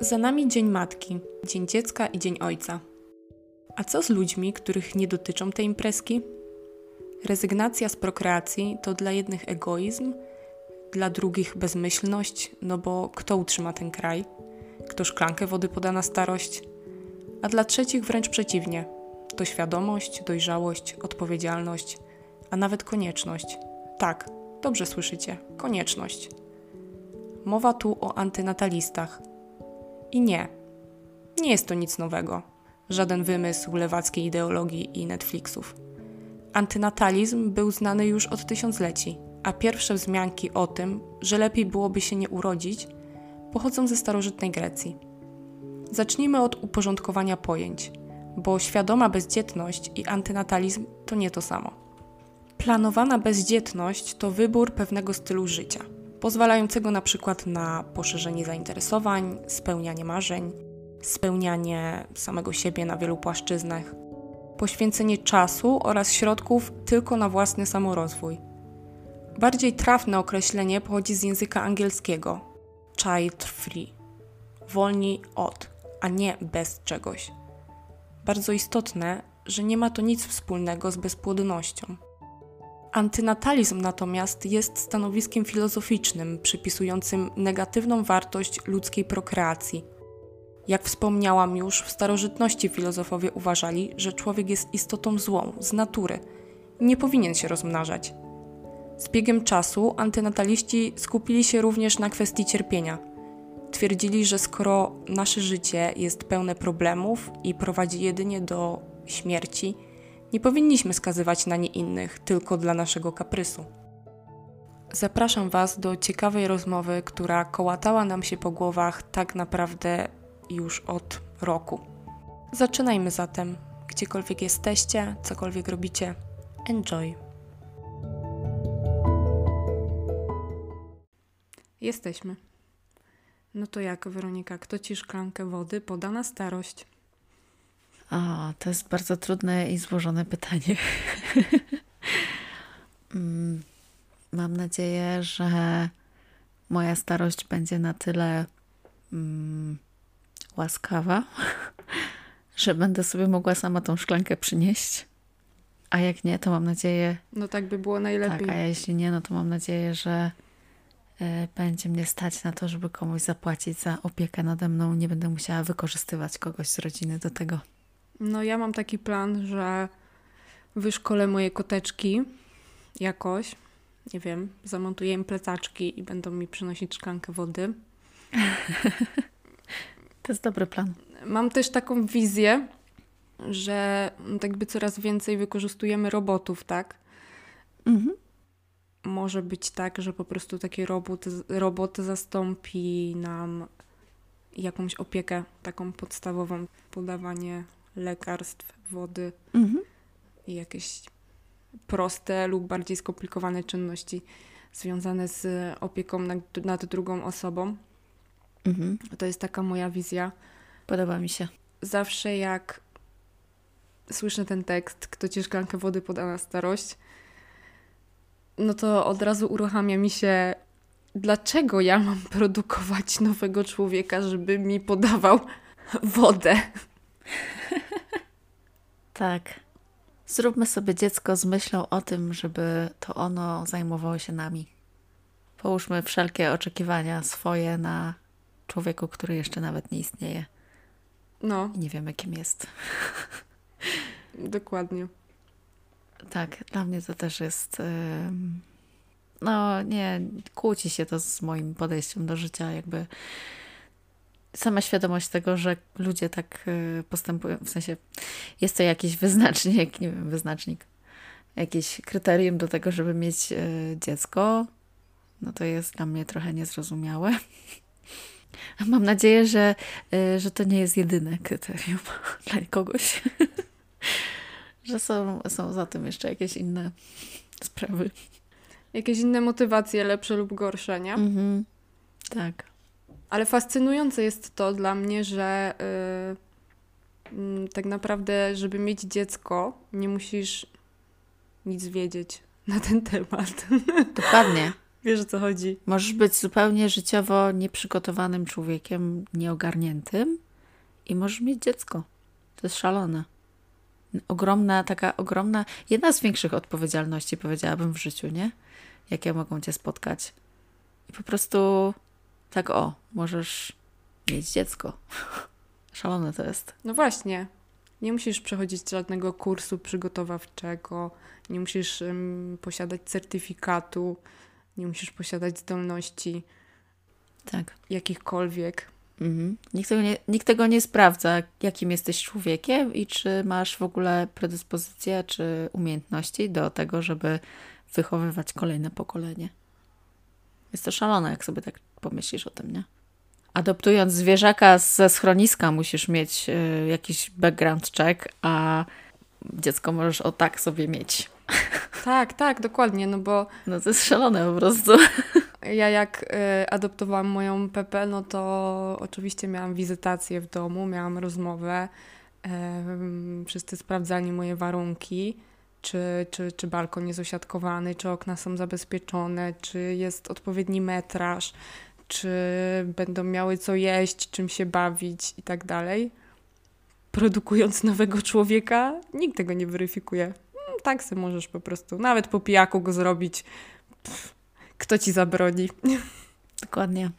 Za nami Dzień Matki, Dzień Dziecka i Dzień Ojca. A co z ludźmi, których nie dotyczą te imprezki? Rezygnacja z prokreacji to dla jednych egoizm, dla drugich bezmyślność, no bo kto utrzyma ten kraj? Kto szklankę wody poda na starość? A dla trzecich wręcz przeciwnie. To świadomość, dojrzałość, odpowiedzialność, a nawet konieczność. Tak, dobrze słyszycie, konieczność. Mowa tu o antynatalistach. I nie, nie jest to nic nowego. Żaden wymysł lewackiej ideologii i Netflixów. Antynatalizm był znany już od tysiącleci, a pierwsze wzmianki o tym, że lepiej byłoby się nie urodzić, pochodzą ze starożytnej Grecji. Zacznijmy od uporządkowania pojęć, bo świadoma bezdzietność i antynatalizm to nie to samo. Planowana bezdzietność to wybór pewnego stylu życia, pozwalającego na przykład na poszerzenie zainteresowań, spełnianie marzeń, spełnianie samego siebie na wielu płaszczyznach, poświęcenie czasu oraz środków tylko na własny samorozwój. Bardziej trafne określenie pochodzi z języka angielskiego child free wolni od, a nie bez czegoś. Bardzo istotne, że nie ma to nic wspólnego z bezpłodnością. Antynatalizm natomiast jest stanowiskiem filozoficznym przypisującym negatywną wartość ludzkiej prokreacji. Jak wspomniałam już, w starożytności filozofowie uważali, że człowiek jest istotą złą, z natury nie powinien się rozmnażać. Z biegiem czasu antynataliści skupili się również na kwestii cierpienia. Twierdzili, że skoro nasze życie jest pełne problemów i prowadzi jedynie do śmierci, nie powinniśmy skazywać na nie innych tylko dla naszego kaprysu. Zapraszam Was do ciekawej rozmowy, która kołatała nam się po głowach tak naprawdę już od roku. Zaczynajmy zatem. Gdziekolwiek jesteście, cokolwiek robicie, enjoy. Jesteśmy. No to jak, Weronika, kto ci szklankę wody poda na starość? O, to jest bardzo trudne i złożone pytanie. Mm, mam nadzieję, że moja starość będzie na tyle mm, łaskawa, że będę sobie mogła sama tą szklankę przynieść. A jak nie, to mam nadzieję. No tak by było najlepiej. Tak, a jeśli nie, no to mam nadzieję, że y, będzie mnie stać na to, żeby komuś zapłacić za opiekę nade mną. Nie będę musiała wykorzystywać kogoś z rodziny do tego. No ja mam taki plan, że wyszkolę moje koteczki jakoś, nie wiem, zamontuję im plecaczki i będą mi przynosić szklankę wody. to jest dobry plan. Mam też taką wizję, że tak jakby coraz więcej wykorzystujemy robotów, tak? Mhm. Może być tak, że po prostu taki robot, robot zastąpi nam jakąś opiekę taką podstawową, podawanie lekarstw, wody mhm. i jakieś proste lub bardziej skomplikowane czynności związane z opieką nad, nad drugą osobą. Mhm. To jest taka moja wizja. Podoba mi się. Zawsze jak słyszę ten tekst, kto ci szklankę wody poda na starość, no to od razu uruchamia mi się, dlaczego ja mam produkować nowego człowieka, żeby mi podawał wodę. Tak. Zróbmy sobie dziecko z myślą o tym, żeby to ono zajmowało się nami. Połóżmy wszelkie oczekiwania swoje na człowieku, który jeszcze nawet nie istnieje. No. I nie wiemy, kim jest. Dokładnie. Tak, dla mnie to też jest. No, nie, kłóci się to z moim podejściem do życia, jakby sama świadomość tego, że ludzie tak y, postępują, w sensie jest to jakiś wyznacznik, nie wiem, wyznacznik, jakieś kryterium do tego, żeby mieć y, dziecko, no to jest dla mnie trochę niezrozumiałe. Mam nadzieję, że, y, że to nie jest jedyne kryterium dla kogoś. że są, są za tym jeszcze jakieś inne sprawy. Jakieś inne motywacje, lepsze lub gorsze, nie? Mhm. Tak. Ale fascynujące jest to dla mnie, że yy, tak naprawdę, żeby mieć dziecko, nie musisz nic wiedzieć na ten temat. Dokładnie. Wiesz o co chodzi. Możesz być zupełnie życiowo nieprzygotowanym człowiekiem, nieogarniętym i możesz mieć dziecko. To jest szalone. Ogromna, taka ogromna, jedna z większych odpowiedzialności, powiedziałabym, w życiu, nie? Jakie mogą cię spotkać. I po prostu tak o, możesz mieć dziecko. Szalone to jest. No właśnie. Nie musisz przechodzić żadnego kursu przygotowawczego, nie musisz um, posiadać certyfikatu, nie musisz posiadać zdolności tak. jakichkolwiek. Mhm. Nikt, tego nie, nikt tego nie sprawdza, jakim jesteś człowiekiem i czy masz w ogóle predyspozycję czy umiejętności do tego, żeby wychowywać kolejne pokolenie. Jest to szalone, jak sobie tak pomyślisz o tym, nie? Adoptując zwierzaka ze schroniska, musisz mieć y, jakiś background check, a dziecko możesz o tak sobie mieć. Tak, tak, dokładnie, no bo... No to jest szalone po prostu. Ja jak y, adoptowałam moją Pepe, no to oczywiście miałam wizytację w domu, miałam rozmowę, y, wszyscy sprawdzali moje warunki, czy, czy, czy balkon jest osiadkowany, czy okna są zabezpieczone, czy jest odpowiedni metraż, czy będą miały co jeść, czym się bawić i tak dalej. Produkując nowego człowieka, nikt tego nie weryfikuje. Mm, tak se możesz po prostu, nawet po pijaku go zrobić. Pff, kto ci zabroni? Dokładnie.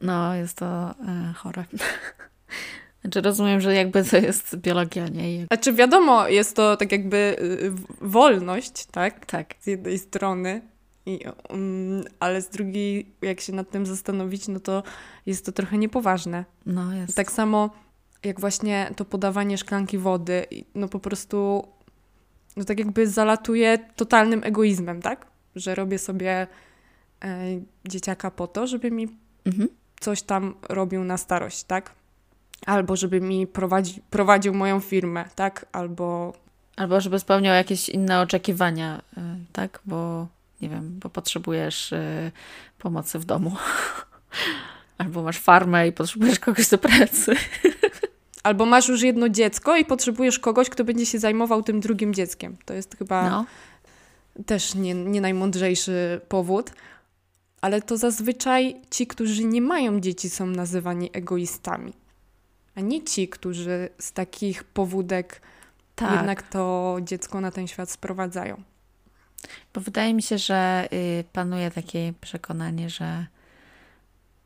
No, jest to e, chore. Znaczy rozumiem, że jakby to jest biologia, nie? Znaczy wiadomo, jest to tak jakby y, wolność, tak? Tak. Z jednej strony, i, um, ale z drugiej, jak się nad tym zastanowić, no to jest to trochę niepoważne. No jest. Tak samo jak właśnie to podawanie szklanki wody, no po prostu no tak jakby zalatuje totalnym egoizmem, tak? Że robię sobie e, dzieciaka po to, żeby mi mhm. coś tam robił na starość, tak? Albo żeby mi prowadzi, prowadził moją firmę, tak? Albo... Albo żeby spełniał jakieś inne oczekiwania, e, tak? Bo nie wiem, bo potrzebujesz y, pomocy w domu. Albo masz farmę i potrzebujesz kogoś do pracy. Albo masz już jedno dziecko i potrzebujesz kogoś, kto będzie się zajmował tym drugim dzieckiem. To jest chyba no. też nie, nie najmądrzejszy powód. Ale to zazwyczaj ci, którzy nie mają dzieci, są nazywani egoistami. A nie ci, którzy z takich powódek tak. jednak to dziecko na ten świat sprowadzają. Bo wydaje mi się, że y, panuje takie przekonanie, że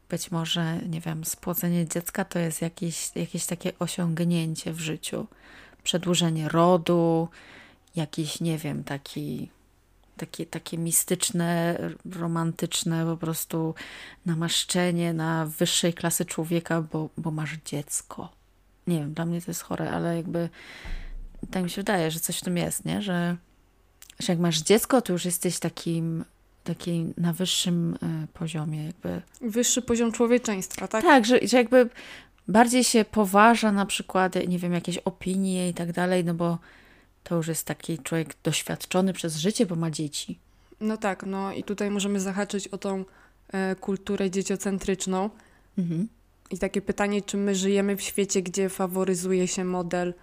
być może, nie wiem, spłodzenie dziecka to jest jakieś, jakieś takie osiągnięcie w życiu. Przedłużenie rodu, jakiś, nie wiem, taki, takie, takie mistyczne, romantyczne po prostu namaszczenie na wyższej klasy człowieka, bo, bo masz dziecko. Nie wiem, dla mnie to jest chore, ale jakby tak mi się wydaje, że coś w tym jest, nie? Że że jak masz dziecko, to już jesteś takim, takim na wyższym y, poziomie jakby. Wyższy poziom człowieczeństwa, tak? Tak, że, że jakby bardziej się poważa na przykład, nie wiem, jakieś opinie i tak dalej, no bo to już jest taki człowiek doświadczony przez życie, bo ma dzieci. No tak, no i tutaj możemy zahaczyć o tą e, kulturę dzieciocentryczną. Mhm. I takie pytanie, czy my żyjemy w świecie, gdzie faworyzuje się model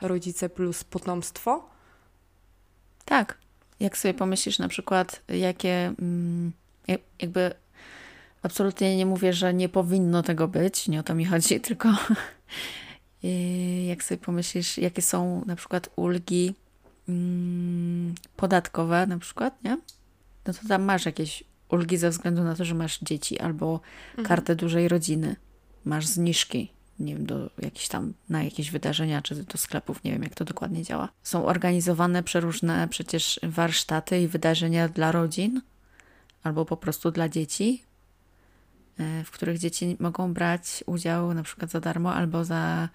rodzice plus potomstwo? Tak. Jak sobie pomyślisz na przykład, jakie mm, jakby absolutnie nie mówię, że nie powinno tego być, nie o to mi chodzi, tylko jak sobie pomyślisz, jakie są na przykład ulgi mm, podatkowe na przykład, nie? No to tam masz jakieś ulgi ze względu na to, że masz dzieci albo mhm. kartę dużej rodziny, masz zniżki nie wiem, do jakichś tam, na jakieś wydarzenia, czy do sklepów, nie wiem jak to dokładnie działa. Są organizowane przeróżne przecież warsztaty i wydarzenia dla rodzin, albo po prostu dla dzieci, e, w których dzieci mogą brać udział na przykład za darmo, albo za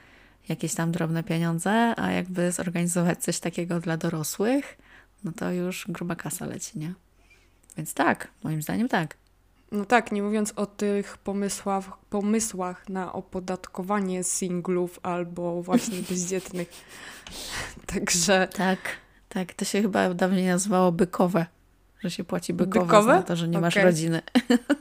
jakieś tam drobne pieniądze, a jakby zorganizować coś takiego dla dorosłych, no to już gruba kasa leci, nie? Więc tak, moim zdaniem tak. No tak, nie mówiąc o tych pomysłach, pomysłach na opodatkowanie singlów albo właśnie bezdzietnych. Także. Tak, tak. To się chyba dawniej nazywało bykowe, że się płaci bykowe, bykowe? za to, że nie okay. masz rodziny.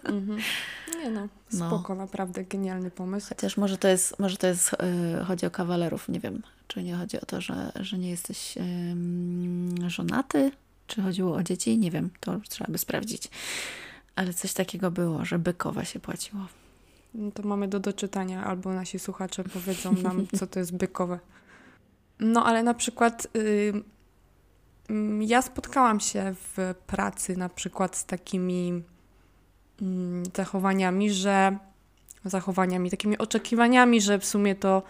Mhm. Nie no, no. spoko, no. naprawdę genialny pomysł. Chociaż może to jest, może to jest yy, chodzi o kawalerów, nie wiem, czy nie chodzi o to, że, że nie jesteś yy, żonaty, czy chodziło o dzieci, nie wiem, to trzeba by sprawdzić. Ale coś takiego było, że bykowa się płaciło. No to mamy do doczytania, albo nasi słuchacze powiedzą nam, co to jest bykowe. No ale na przykład y, mm, ja spotkałam się w pracy na przykład z takimi zachowaniami, że zachowaniami, takimi oczekiwaniami, że w sumie to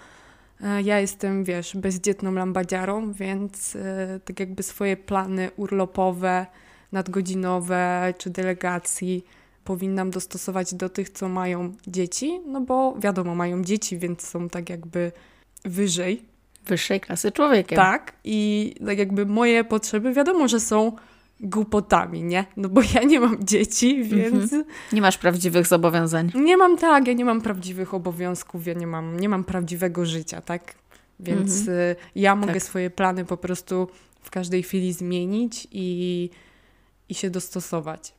y, ja jestem, wiesz, bezdzietną lambadziarą, więc y, tak jakby swoje plany urlopowe, nadgodzinowe czy delegacji powinnam dostosować do tych, co mają dzieci, no bo wiadomo, mają dzieci, więc są tak jakby wyżej. Wyższej klasy człowiekiem. Tak, i tak jakby moje potrzeby wiadomo, że są głupotami, nie? No bo ja nie mam dzieci, więc... Mhm. Nie masz prawdziwych zobowiązań. Nie mam, tak, ja nie mam prawdziwych obowiązków, ja nie mam, nie mam prawdziwego życia, tak? Więc mhm. Y, ja mogę tak. swoje plany po prostu w każdej chwili zmienić i, i się dostosować.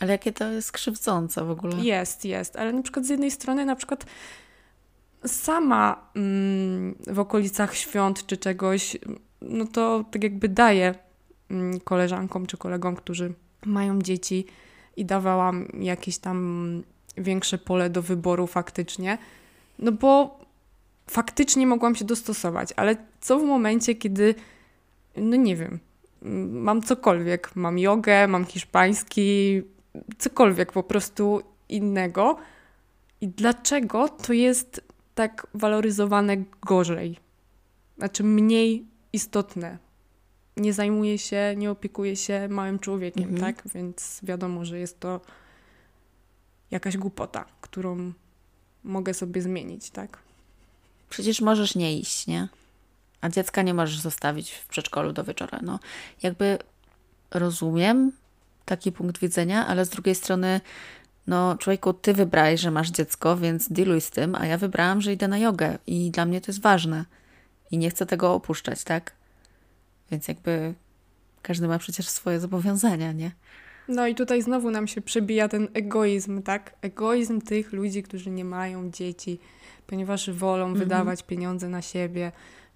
Ale jakie to jest krzywdzące w ogóle? Jest, jest. Ale na przykład z jednej strony na przykład sama mm, w okolicach świąt czy czegoś, no to tak jakby daję mm, koleżankom czy kolegom, którzy mają dzieci i dawałam jakieś tam większe pole do wyboru faktycznie, no bo faktycznie mogłam się dostosować, ale co w momencie, kiedy, no nie wiem, mam cokolwiek, mam jogę, mam hiszpański, cokolwiek po prostu innego. I dlaczego to jest tak waloryzowane gorzej? Znaczy mniej istotne. Nie zajmuje się, nie opiekuje się małym człowiekiem, mhm. tak? Więc wiadomo, że jest to jakaś głupota, którą mogę sobie zmienić, tak? Przecież możesz nie iść, nie? A dziecka nie możesz zostawić w przedszkolu do wieczora. No, jakby rozumiem, taki punkt widzenia, ale z drugiej strony, no człowieku, ty wybrałeś, że masz dziecko, więc dealuj z tym, a ja wybrałam, że idę na jogę i dla mnie to jest ważne i nie chcę tego opuszczać, tak? Więc jakby każdy ma przecież swoje zobowiązania, nie? No i tutaj znowu nam się przebija ten egoizm, tak? Egoizm tych ludzi, którzy nie mają dzieci, ponieważ wolą mhm. wydawać pieniądze na siebie,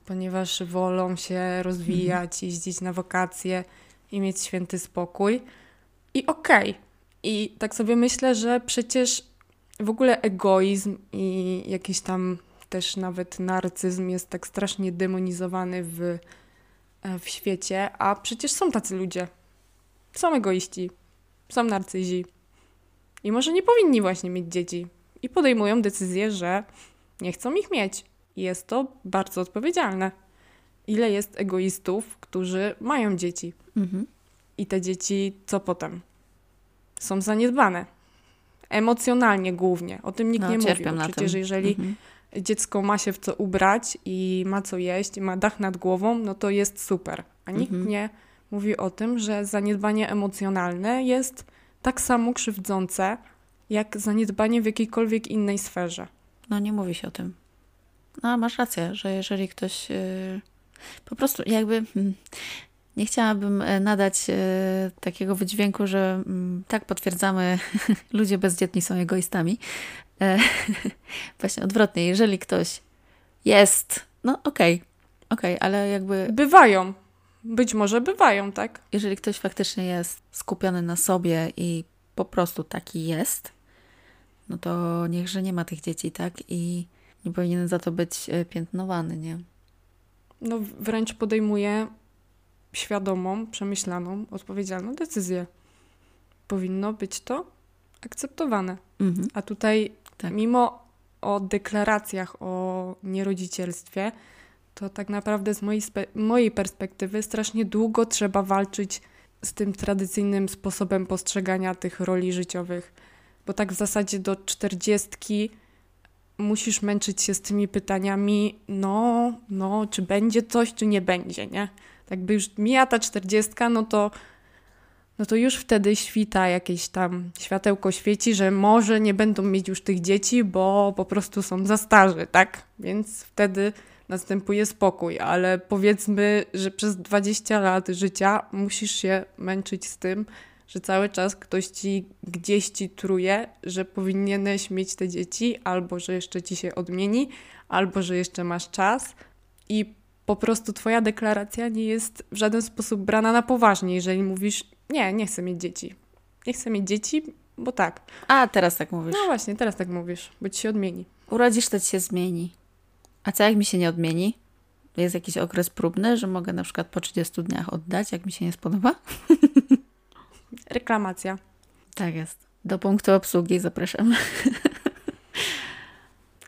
ponieważ wolą się rozwijać, mhm. jeździć na wakacje i mieć święty spokój. I okej. Okay. I tak sobie myślę, że przecież w ogóle egoizm i jakiś tam też nawet narcyzm jest tak strasznie demonizowany w, w świecie, a przecież są tacy ludzie. Są egoiści, są narcyzi. I może nie powinni właśnie mieć dzieci. I podejmują decyzję, że nie chcą ich mieć. I jest to bardzo odpowiedzialne. Ile jest egoistów, którzy mają dzieci? Mhm. I te dzieci, co potem? Są zaniedbane. Emocjonalnie głównie. O tym nikt no, nie mówi. Przecież jeżeli mhm. Dziecko ma się w co ubrać i ma co jeść, i ma dach nad głową, no to jest super. A nikt mhm. nie mówi o tym, że zaniedbanie emocjonalne jest tak samo krzywdzące, jak zaniedbanie w jakiejkolwiek innej sferze. No nie mówi się o tym. No masz rację, że jeżeli ktoś yy, po prostu jakby hmm, nie chciałabym e, nadać e, takiego wydźwięku, że mm, tak potwierdzamy, ludzie bezdzietni są egoistami. E, właśnie odwrotnie, jeżeli ktoś jest, no okej, okay, okej, okay, ale jakby. Bywają. Być może bywają, tak? Jeżeli ktoś faktycznie jest skupiony na sobie i po prostu taki jest, no to niechże nie ma tych dzieci, tak? I nie powinien za to być piętnowany, nie? No wręcz podejmuje świadomą, przemyślaną, odpowiedzialną decyzję. Powinno być to akceptowane. Mhm. A tutaj, tak. mimo o deklaracjach o nierodzicielstwie, to tak naprawdę z mojej, mojej perspektywy strasznie długo trzeba walczyć z tym tradycyjnym sposobem postrzegania tych roli życiowych. Bo tak w zasadzie do czterdziestki musisz męczyć się z tymi pytaniami, no, no, czy będzie coś, czy nie będzie, nie? Jakby już mija ta czterdziestka, no to, no to już wtedy świta jakieś tam światełko świeci, że może nie będą mieć już tych dzieci, bo po prostu są za starzy, tak? Więc wtedy następuje spokój, ale powiedzmy, że przez 20 lat życia musisz się męczyć z tym, że cały czas ktoś ci gdzieś ci truje, że powinieneś mieć te dzieci, albo że jeszcze ci się odmieni, albo że jeszcze masz czas i po prostu twoja deklaracja nie jest w żaden sposób brana na poważnie, jeżeli mówisz, nie, nie chcę mieć dzieci. Nie chcę mieć dzieci, bo tak. A, teraz tak mówisz. No właśnie, teraz tak mówisz, bo ci się odmieni. Urodzisz, to ci się zmieni. A co jak mi się nie odmieni? Jest jakiś okres próbny, że mogę na przykład po 30 dniach oddać, jak mi się nie spodoba? Reklamacja. Tak jest. Do punktu obsługi zapraszam.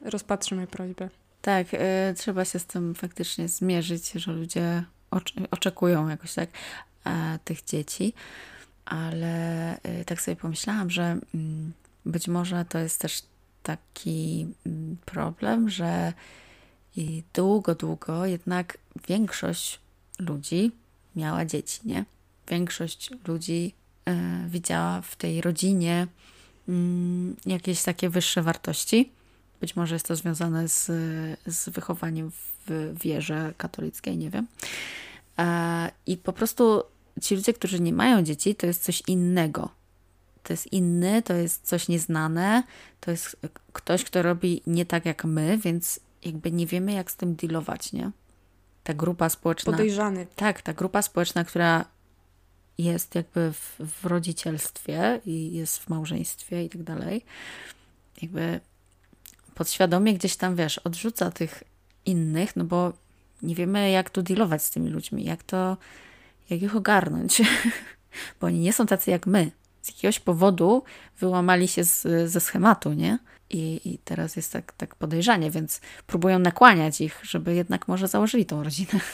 Rozpatrzymy prośbę. Tak, y, trzeba się z tym faktycznie zmierzyć, że ludzie ocz- oczekują jakoś tak tych dzieci, ale y, tak sobie pomyślałam, że mm, być może to jest też taki mm, problem, że długo, długo jednak większość ludzi miała dzieci, nie? Większość ludzi y, widziała w tej rodzinie mm, jakieś takie wyższe wartości. Być może jest to związane z, z wychowaniem w wierze katolickiej, nie wiem. E, I po prostu ci ludzie, którzy nie mają dzieci, to jest coś innego. To jest inny, to jest coś nieznane, to jest ktoś, kto robi nie tak jak my, więc jakby nie wiemy, jak z tym dealować, nie? Ta grupa społeczna. Podejrzany. Tak, ta grupa społeczna, która jest jakby w, w rodzicielstwie i jest w małżeństwie i tak dalej, jakby podświadomie gdzieś tam, wiesz, odrzuca tych innych, no bo nie wiemy, jak tu dealować z tymi ludźmi, jak to, jak ich ogarnąć, bo oni nie są tacy jak my. Z jakiegoś powodu wyłamali się z, ze schematu, nie? I, I teraz jest tak, tak podejrzanie, więc próbują nakłaniać ich, żeby jednak może założyli tą rodzinę.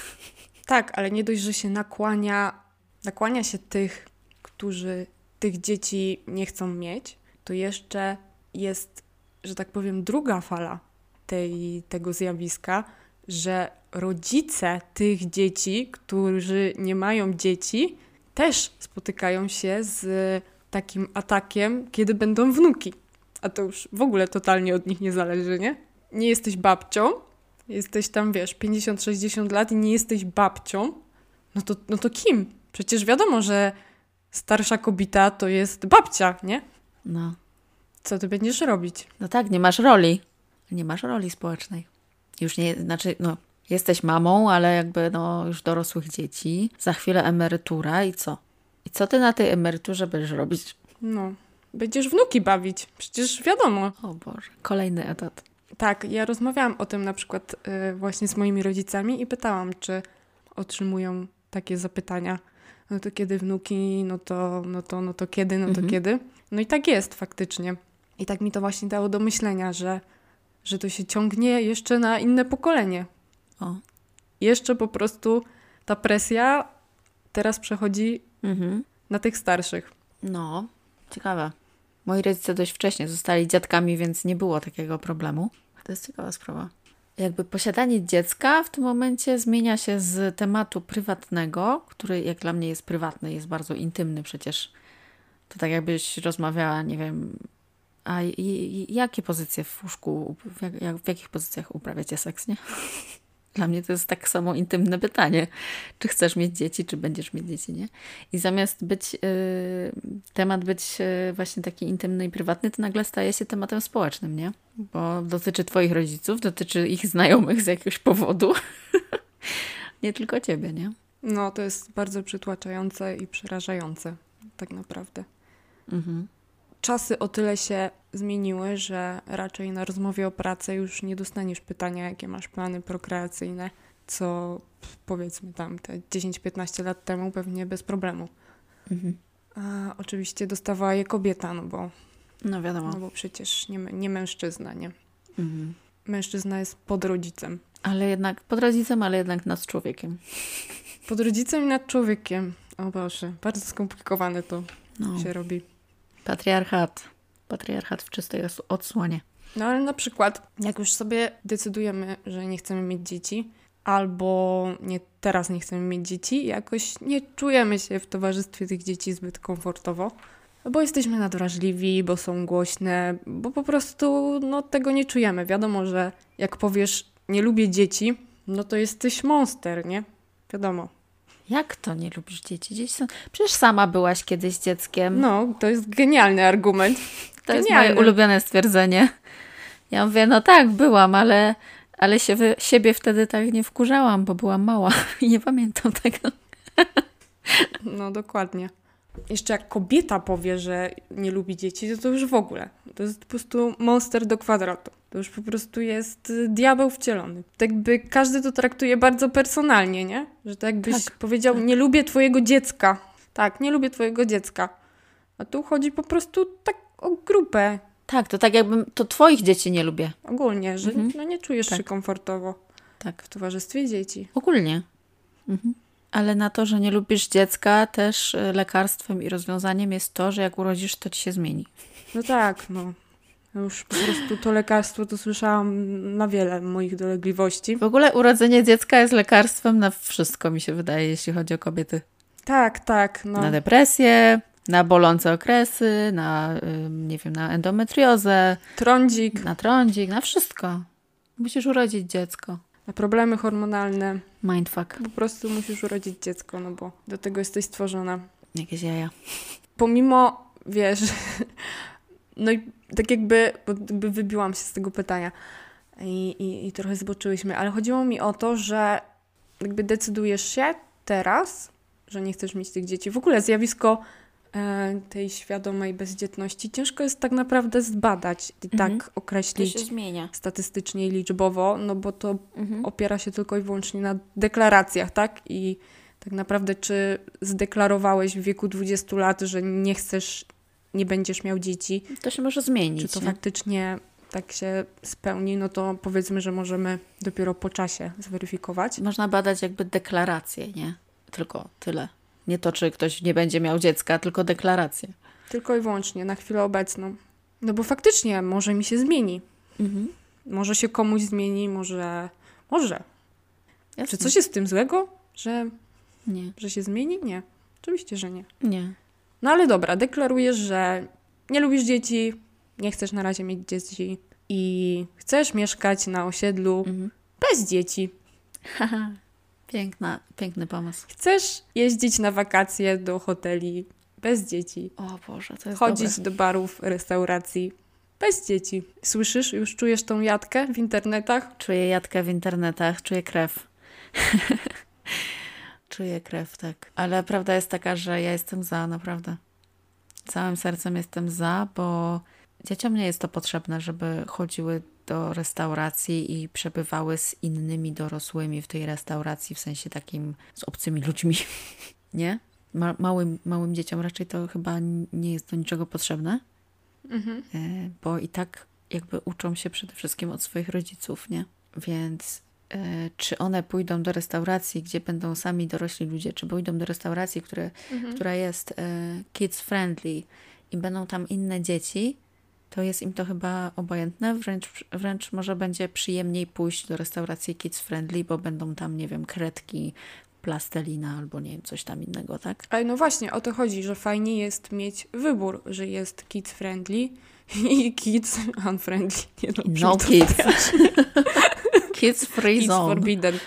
Tak, ale nie dość, że się nakłania, nakłania się tych, którzy tych dzieci nie chcą mieć, to jeszcze jest, że tak powiem, druga fala tej, tego zjawiska, że rodzice tych dzieci, którzy nie mają dzieci, też spotykają się z takim atakiem, kiedy będą wnuki. A to już w ogóle totalnie od nich nie zależy, nie? Nie jesteś babcią, jesteś tam, wiesz, 50-60 lat i nie jesteś babcią, no to, no to kim? Przecież wiadomo, że starsza kobieta to jest babcia, nie? No. Co ty będziesz robić? No tak, nie masz roli. Nie masz roli społecznej. Już nie, znaczy, no, jesteś mamą, ale jakby, no, już dorosłych dzieci. Za chwilę emerytura i co? I co ty na tej emeryturze będziesz robić? No, będziesz wnuki bawić. Przecież wiadomo. O Boże, kolejny etat. Tak, ja rozmawiałam o tym na przykład y, właśnie z moimi rodzicami i pytałam, czy otrzymują takie zapytania. No to kiedy wnuki, no to, no to, no to kiedy, no to Mhm. kiedy. No i tak jest faktycznie. I tak mi to właśnie dało do myślenia, że, że to się ciągnie jeszcze na inne pokolenie. O. Jeszcze po prostu ta presja teraz przechodzi Mhm. na tych starszych. No, ciekawe. Moi rodzice dość wcześnie zostali dziadkami, więc nie było takiego problemu. To jest ciekawa sprawa. Jakby posiadanie dziecka w tym momencie zmienia się z tematu prywatnego, który jak dla mnie jest prywatny, jest bardzo intymny przecież. To tak jakbyś rozmawiała, nie wiem, a i, i, jakie pozycje w łóżku, w, jak, jak, w jakich pozycjach uprawiacie seks, nie? Dla mnie to jest tak samo intymne pytanie. Czy chcesz mieć dzieci, czy będziesz mieć dzieci, nie? I zamiast być, y, temat być y, właśnie taki intymny i prywatny, to nagle staje się tematem społecznym, nie? Bo dotyczy twoich rodziców, dotyczy ich znajomych z jakiegoś powodu. nie tylko ciebie, nie? No, to jest bardzo przytłaczające i przerażające, tak naprawdę. Mhm. Czasy o tyle się zmieniły, że raczej na rozmowie o pracę już nie dostaniesz pytania, jakie masz plany prokreacyjne, co powiedzmy tam te 10-15 lat temu pewnie bez problemu. Mhm. A oczywiście dostawała je kobieta, no bo, No wiadomo. no bo przecież nie, nie mężczyzna, nie? Mhm. Mężczyzna jest pod rodzicem. Ale jednak, pod rodzicem, ale jednak nad człowiekiem. Pod rodzicem i nad człowiekiem. O Boże, bardzo skomplikowane to No. się robi. Patriarchat. Patriarchat w czystej odsłonie. No ale na przykład, jak już sobie decydujemy, że nie chcemy mieć dzieci, albo nie, teraz nie chcemy mieć dzieci, jakoś nie czujemy się w towarzystwie tych dzieci zbyt komfortowo, bo jesteśmy nadwrażliwi, bo są głośne, bo po prostu no, tego nie czujemy. Wiadomo, że jak powiesz, nie lubię dzieci, no to jesteś monster, nie? Wiadomo. Jak to nie lubisz dzieci? Dzieci są... Przecież sama byłaś kiedyś dzieckiem. No, to jest genialny argument. to jest genialne. moje ulubione stwierdzenie. Ja mówię, no tak, byłam, ale, ale się siebie wtedy tak nie wkurzałam, bo byłam mała i nie pamiętam tego. No, dokładnie. Jeszcze jak kobieta powie, że nie lubi dzieci, to to już w ogóle. To jest po prostu monster do kwadratu. To już po prostu jest y, diabeł wcielony. Tak jakby każdy to traktuje bardzo personalnie, nie? Że tak jakbyś Tak, powiedział, tak. nie lubię twojego dziecka. Tak, nie lubię twojego dziecka. A tu chodzi po prostu tak o grupę Tak, to tak jakbym, to twoich dzieci nie lubię. ogólnie, że Mhm. no nie czujesz Tak. się komfortowo Tak, w towarzystwie dzieci. ogólnie. Mhm. Ale na to, że nie lubisz dziecka, też y, lekarstwem i rozwiązaniem jest to, że jak urodzisz, to ci się zmieni. No tak, no. Już po prostu to lekarstwo to słyszałam na wiele moich dolegliwości. W ogóle urodzenie dziecka jest lekarstwem na wszystko, mi się wydaje, jeśli chodzi o kobiety. Tak, tak, no. Na depresję, na bolące okresy, na, nie wiem, na endometriozę, Trądzik, na trądzik, na wszystko. Musisz urodzić dziecko. Problemy hormonalne. Mindfuck. Po prostu musisz urodzić dziecko, no bo do tego jesteś stworzona. Jakieś jaja. Pomimo, wiesz, no i tak jakby, bo jakby wybiłam się z tego pytania i, i, i trochę zboczyłyśmy, ale chodziło mi o to, że jakby decydujesz się teraz, że nie chcesz mieć tych dzieci. W ogóle zjawisko tej świadomej bezdzietności ciężko jest tak naprawdę zbadać i Mhm. tak określić zmienia. statystycznie i liczbowo, no bo to Mhm. opiera się tylko i wyłącznie na deklaracjach, tak? I tak naprawdę, czy zdeklarowałeś w wieku 20 lat, że nie chcesz, nie będziesz miał dzieci, To się może zmienić. czy to nie? faktycznie tak się spełni, no to powiedzmy, że możemy dopiero po czasie zweryfikować. Można badać jakby deklarację, nie? Tylko tyle. Nie to, czy ktoś nie będzie miał dziecka, tylko deklarację. Tylko i wyłącznie na chwilę obecną. No bo faktycznie może mi się zmieni. Mhm. Może się komuś zmieni, może. Może. Jasne. Czy coś jest w tym złego, że, Nie. że się zmieni? Nie. Oczywiście, że nie. Nie. No ale dobra, deklarujesz, że nie lubisz dzieci, nie chcesz na razie mieć dzieci i chcesz mieszkać na osiedlu Mhm. bez dzieci. Haha. Piękna, piękny pomysł. Chcesz jeździć na wakacje do hoteli bez dzieci. O Boże, to jest Chodzić dobre. do barów, restauracji bez dzieci. Słyszysz? Już czujesz tą jatkę w internetach? Czuję jadkę w internetach, czuję krew. czuję krew, tak. Ale prawda jest taka, że ja jestem za, naprawdę. Całym sercem jestem za, bo dzieciom nie jest to potrzebne, żeby chodziły do restauracji i przebywały z innymi dorosłymi w tej restauracji, w sensie takim z obcymi ludźmi. nie? Ma- małym, małym dzieciom raczej to chyba nie jest do niczego potrzebne. Mhm. E, bo i tak jakby uczą się przede wszystkim od swoich rodziców, nie? Więc e, czy one pójdą do restauracji, gdzie będą sami dorośli ludzie, czy pójdą do restauracji, które, Mhm. która jest e, kids friendly i będą tam inne dzieci, to jest im to chyba obojętne, wręcz, wręcz może będzie przyjemniej pójść do restauracji kids friendly, bo będą tam, nie wiem, kredki, plastelina albo nie wiem, coś tam innego, tak? Ale no właśnie, o to chodzi, że fajnie jest mieć wybór, że jest kids friendly i kids unfriendly. Nie no, No kids. Kids free Kids zone. forbidden.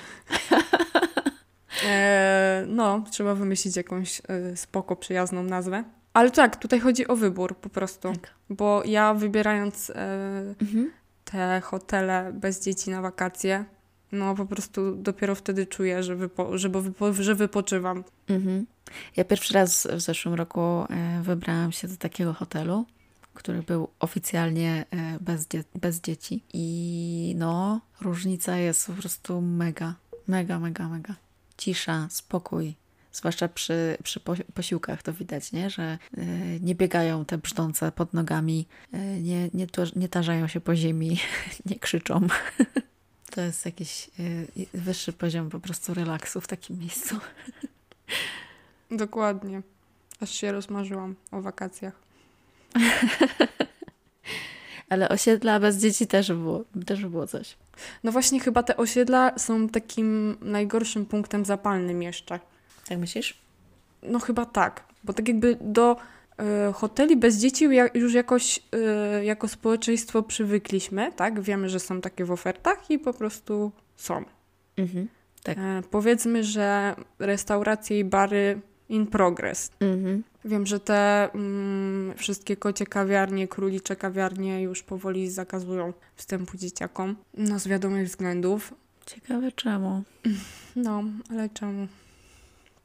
E, no, trzeba wymyślić jakąś e, spoko, przyjazną nazwę. Ale tak, tutaj chodzi o wybór po prostu. Tak. Bo ja wybierając e, Mhm. te hotele bez dzieci na wakacje, no po prostu dopiero wtedy czuję, że, wypo, że, wypo, że wypoczywam. Mhm. Ja pierwszy raz w zeszłym roku e, wybrałam się do takiego hotelu, który był oficjalnie e, bez, dzie- bez dzieci. I no, różnica jest po prostu mega, mega, mega, mega. Cisza, spokój. Zwłaszcza przy, przy po- posiłkach to widać, nie? że e, nie biegają te brzdące pod nogami, e, nie, nie, nie tarzają się po ziemi, nie krzyczą. To jest jakiś e, wyższy poziom po prostu relaksu w takim miejscu. Dokładnie. Aż się rozmarzyłam o wakacjach. Ale osiedla bez dzieci też było, też było coś. No właśnie, chyba te osiedla są takim najgorszym punktem zapalnym jeszcze. Tak myślisz? No chyba tak, bo tak jakby do e, hoteli bez dzieci już jakoś e, jako społeczeństwo przywykliśmy, tak? Wiemy, że są takie w ofertach i po prostu są. Mhm. Tak. E, powiedzmy, że restauracje i bary in progress. Mhm. Wiem, że te mm, wszystkie kocie kawiarnie, królicze kawiarnie już powoli zakazują wstępu dzieciakom. No z wiadomych względów. Ciekawe czemu. No, ale czemu?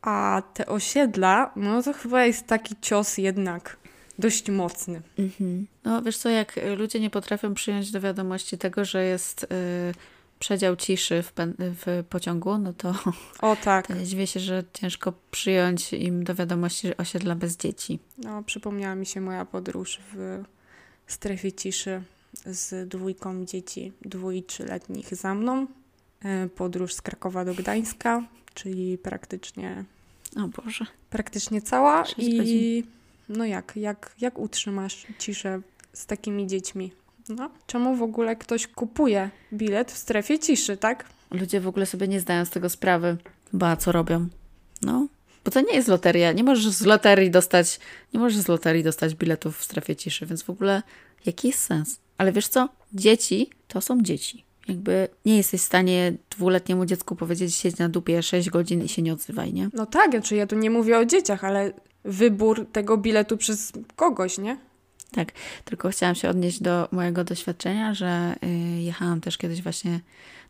A te osiedla, no to chyba jest taki cios jednak dość mocny. Mhm. No wiesz co, jak ludzie nie potrafią przyjąć do wiadomości tego, że jest y, przedział ciszy w, w, pociągu, no to, o, tak. to dziwię się, że ciężko przyjąć im do wiadomości osiedla bez dzieci. No, przypomniała mi się moja podróż w strefie ciszy z dwójką dzieci i trzyletnich za mną. E, podróż z Krakowa do Gdańska, czyli praktycznie o Boże. praktycznie cała i no jak, jak, jak utrzymasz ciszę z takimi dziećmi? No, czemu w ogóle ktoś kupuje bilet w strefie ciszy, tak? Ludzie w ogóle sobie nie zdają z tego sprawy. Ba, co robią? No, bo to nie jest loteria. Nie możesz z loterii dostać, nie możesz z loterii dostać biletów w strefie ciszy, więc w ogóle jaki jest sens? Ale wiesz co? Dzieci to są dzieci. Jakby nie jesteś w stanie dwuletniemu dziecku powiedzieć, siedź na dupie 6 godzin i się nie odzywaj, nie? No tak, znaczy ja tu nie mówię o dzieciach, ale wybór tego biletu przez kogoś, nie? Tak, tylko chciałam się odnieść do mojego doświadczenia, że y, jechałam też kiedyś właśnie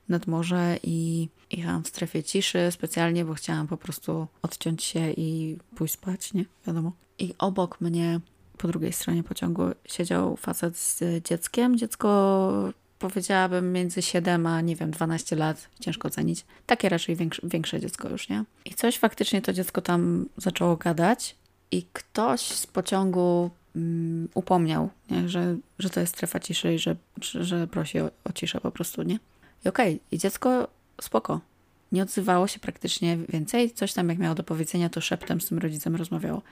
nad morze i jechałam w strefie ciszy specjalnie, bo chciałam po prostu odciąć się i pójść spać, nie? Wiadomo. I obok mnie, po drugiej stronie pociągu, siedział facet z dzieckiem. Dziecko powiedziałabym między 7 a nie wiem, 12 lat, ciężko ocenić. Takie raczej większe, większe dziecko już, nie? I coś faktycznie to dziecko tam zaczęło gadać i ktoś z pociągu um, upomniał, nie? Że, że to jest strefa ciszy i że, że, że prosi o, o ciszę po prostu, nie? I okej, okay, i dziecko spoko. Nie odzywało się praktycznie więcej. Coś tam jak miało do powiedzenia, to szeptem z tym rodzicem rozmawiało.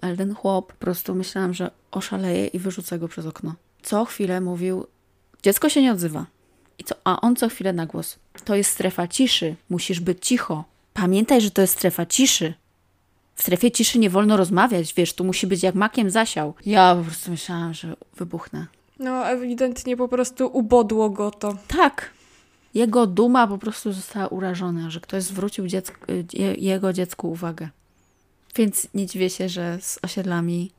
Ale ten chłop po prostu myślałam, że oszaleje i wyrzucę go przez okno. Co chwilę mówił, dziecko się nie odzywa. I co? A on co chwilę na głos. To jest strefa ciszy. Musisz być cicho. Pamiętaj, że to jest strefa ciszy. W strefie ciszy nie wolno rozmawiać, wiesz, tu musi być jak makiem zasiał. Ja po prostu myślałam, że wybuchnę. No, ewidentnie po prostu ubodło go to. Tak. Jego duma po prostu została urażona, że ktoś zwrócił dziecku, jego dziecku uwagę. Więc nie dziwię się, że z osiedlami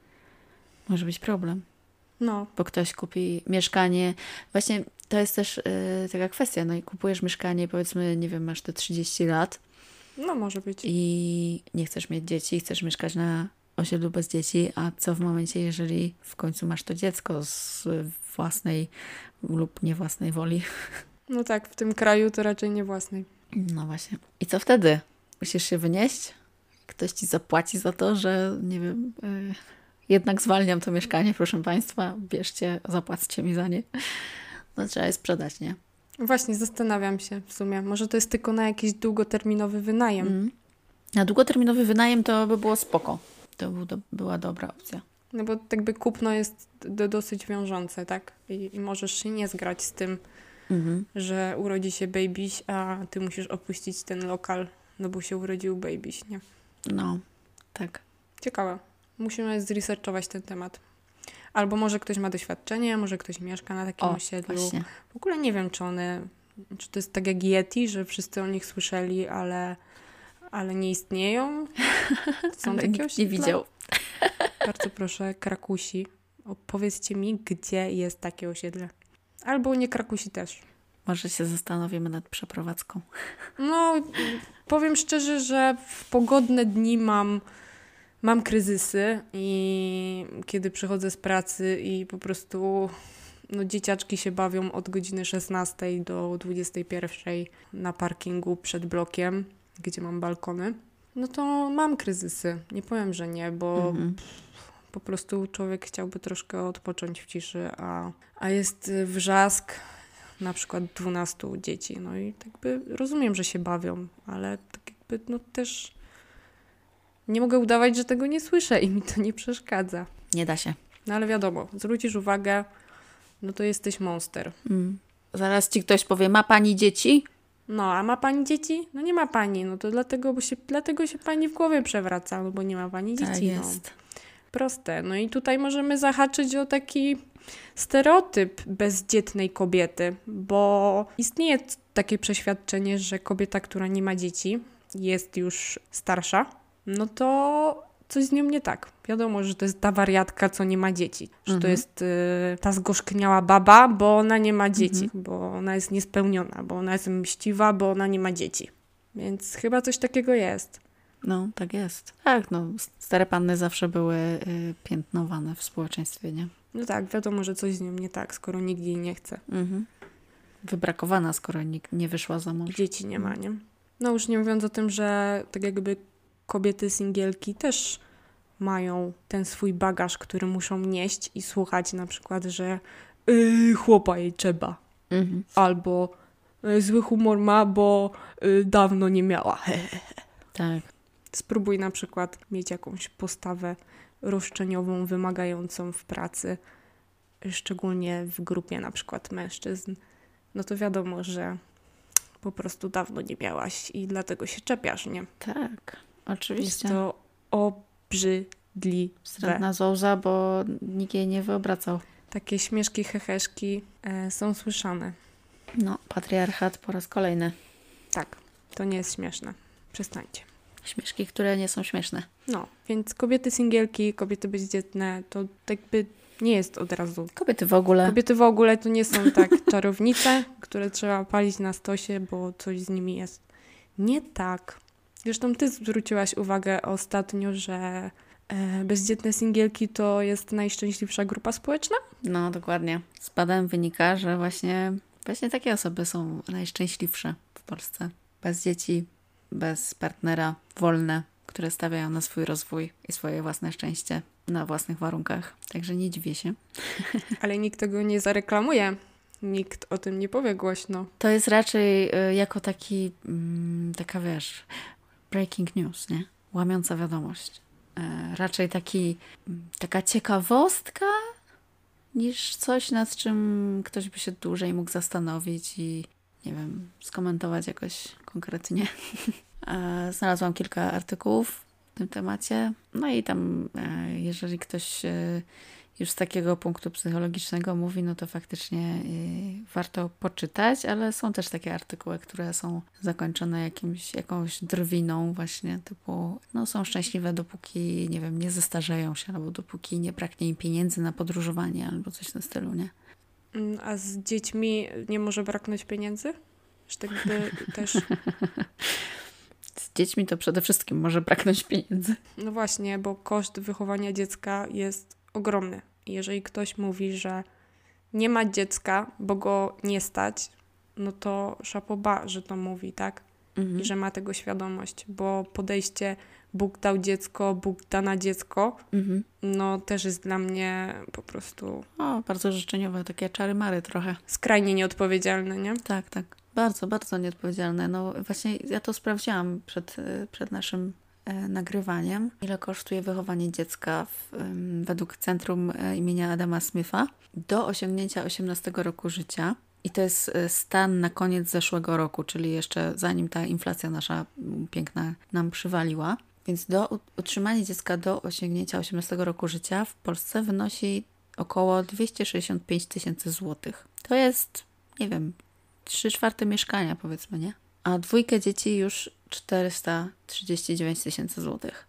może być problem. No. Bo ktoś kupi mieszkanie. Właśnie to jest też yy, taka kwestia. No i kupujesz mieszkanie, powiedzmy, nie wiem, masz te 30 lat no, może być. I nie chcesz mieć dzieci, chcesz mieszkać na osiedlu bez dzieci, a co w momencie, jeżeli w końcu masz to dziecko z własnej lub nie własnej woli? No tak, w tym kraju to raczej nie własnej. No właśnie. I co wtedy? Musisz się wynieść? Ktoś ci zapłaci za to, że nie wiem, yy, jednak zwalniam to mieszkanie, proszę Państwa, bierzcie, zapłaccie mi za nie. No trzeba je sprzedać, nie? Właśnie, zastanawiam się w sumie. Może to jest tylko na jakiś długoterminowy wynajem. Mm. Na długoterminowy wynajem to by było spoko. To był do, była dobra opcja. No bo jakby kupno jest do, dosyć wiążące, tak? I, I, możesz się nie zgrać z tym, mm-hmm. że urodzi się babyś, a ty musisz opuścić ten lokal, no bo się urodził babyś, nie? No, tak. Ciekawe. Musimy zresearchować ten temat. Albo może ktoś ma doświadczenie, może ktoś mieszka na takim o, osiedlu. Właśnie. W ogóle nie wiem, czy one, czy to jest tak jak Yeti, że wszyscy o nich słyszeli, ale, ale nie istnieją. Są ale takie osiedla? Nie widział. Bardzo proszę, Krakusi, opowiedzcie mi, gdzie jest takie osiedle. Albo nie Krakusi też. Może się zastanowimy nad przeprowadzką. No, powiem szczerze, że w pogodne dni mam mam kryzysy i kiedy przychodzę z pracy i po prostu no, dzieciaczki się bawią od godziny 16 do 21 na parkingu przed blokiem, gdzie mam balkony, no to mam kryzysy. Nie powiem, że nie, bo mhm. po prostu człowiek chciałby troszkę odpocząć w ciszy, a, a jest wrzask na przykład 12 dzieci. No i tak by rozumiem, że się bawią, ale tak jakby no też nie mogę udawać, że tego nie słyszę i mi to nie przeszkadza. Nie da się. No ale wiadomo, zwrócisz uwagę, no to jesteś monster. Mm. Zaraz ci ktoś powie, ma pani dzieci? No, a ma pani dzieci? No nie ma pani, no to dlatego, bo się, dlatego się pani w głowie przewraca, no bo nie ma pani tak dzieci. Tak jest. No. Proste. No i tutaj możemy zahaczyć o taki stereotyp bezdzietnej kobiety, bo istnieje takie przeświadczenie, że kobieta, która nie ma dzieci, jest już starsza, no to coś z nią nie tak. Wiadomo, że to jest ta wariatka, co nie ma dzieci. Że mhm. to jest y, ta zgorzkniała baba, bo ona nie ma dzieci, mhm. bo ona jest niespełniona, bo ona jest mściwa, bo ona nie ma dzieci. Więc chyba coś takiego jest. No, tak jest. Tak, no, stare panny zawsze były y, piętnowane w społeczeństwie, nie? No tak, wiadomo, że coś z nią nie tak, skoro nikt jej nie chce. Mhm. Wybrakowana, skoro nikt nie wyszła za mąż. Dzieci nie ma, nie? No już nie mówiąc o tym, że tak jakby kobiety singielki też mają ten swój bagaż, który muszą nieść i słuchać na przykład, że yy, chłopa jej trzeba. Mhm. Albo yy, zły humor ma, bo yy, dawno nie miała. Tak. Spróbuj na przykład mieć jakąś postawę roszczeniową, wymagającą w pracy, szczególnie w grupie na przykład mężczyzn. No to wiadomo, że po prostu dawno nie miałaś i dlatego się czepiasz, nie? Tak, Jest oczywiście. to obrzydliwe. Wstrętna zołza, bo nikt jej nie wyobracał. Takie śmieszki, heheszki e, są słyszane. No, patriarchat po raz kolejny. Tak, to nie jest śmieszne. Przestańcie. Śmieszki, które nie są śmieszne. No, więc kobiety singielki, kobiety bezdzietne, to jakby nie jest od razu. Kobiety w ogóle. Kobiety w ogóle to nie są tak czarownice, które trzeba palić na stosie, bo coś z nimi jest nie tak. Zresztą ty zwróciłaś uwagę ostatnio, że e, bezdzietne singielki to jest najszczęśliwsza grupa społeczna? No, dokładnie. Z badań wynika, że właśnie, właśnie takie osoby są najszczęśliwsze w Polsce. Bez dzieci, bez partnera, wolne, które stawiają na swój rozwój i swoje własne szczęście na własnych warunkach. Także nie dziwię się. Ale nikt tego nie zareklamuje. Nikt o tym nie powie głośno. To jest raczej y, jako taki, mm, taka wiesz, breaking news, nie? Łamiąca wiadomość. E, raczej taki, taka ciekawostka niż coś, nad czym ktoś by się dłużej mógł zastanowić i, nie wiem, skomentować jakoś konkretnie. E, Znalazłam kilka artykułów w tym temacie. No i tam, e, jeżeli ktoś e, już z takiego punktu psychologicznego mówi, no to faktycznie y, warto poczytać, ale są też takie artykuły, które są zakończone jakimś, jakąś drwiną właśnie, typu no są szczęśliwe dopóki, nie wiem, nie zestarzeją się, albo dopóki nie braknie im pieniędzy na podróżowanie, albo coś tym stylu, nie? Mm, A z dziećmi nie może braknąć pieniędzy? Że tak by też. Z dziećmi to przede wszystkim może braknąć pieniędzy. No właśnie, bo koszt wychowania dziecka jest ogromny. Jeżeli ktoś mówi, że nie ma dziecka, bo go nie stać, no to szapoba, że to mówi, tak? Mhm. I że ma tego świadomość, bo podejście Bóg dał dziecko, Bóg da na dziecko, Mhm. no też jest dla mnie po prostu O, bardzo życzeniowe, takie czary-mary trochę. skrajnie nieodpowiedzialne, nie? Tak, tak. Bardzo, bardzo nieodpowiedzialne. No właśnie ja to sprawdziłam przed, e, przed naszym nagrywaniem. Ile kosztuje wychowanie dziecka w, według Centrum e, imienia Adama Smitha do osiągnięcia 18 roku życia. I to jest e, stan na koniec zeszłego roku, czyli jeszcze zanim ta inflacja nasza piękna nam przywaliła. Więc do utrzymanie dziecka do osiągnięcia 18 roku życia w Polsce wynosi około 265 tysięcy złotych. To jest, nie wiem, 3 czwarte mieszkania, powiedzmy, nie? A dwójkę dzieci już 439 tysięcy złotych.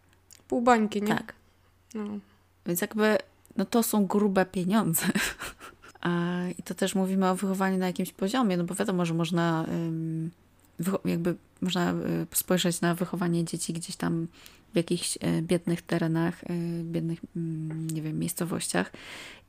Pół bańki, nie? Tak. No. Więc jakby, no to są grube pieniądze. A, I to też mówimy o wychowaniu na jakimś poziomie, no bo wiadomo, że można jakby można y, spojrzeć na wychowanie dzieci gdzieś tam w jakichś y, biednych terenach, y, biednych, mm, nie wiem, miejscowościach.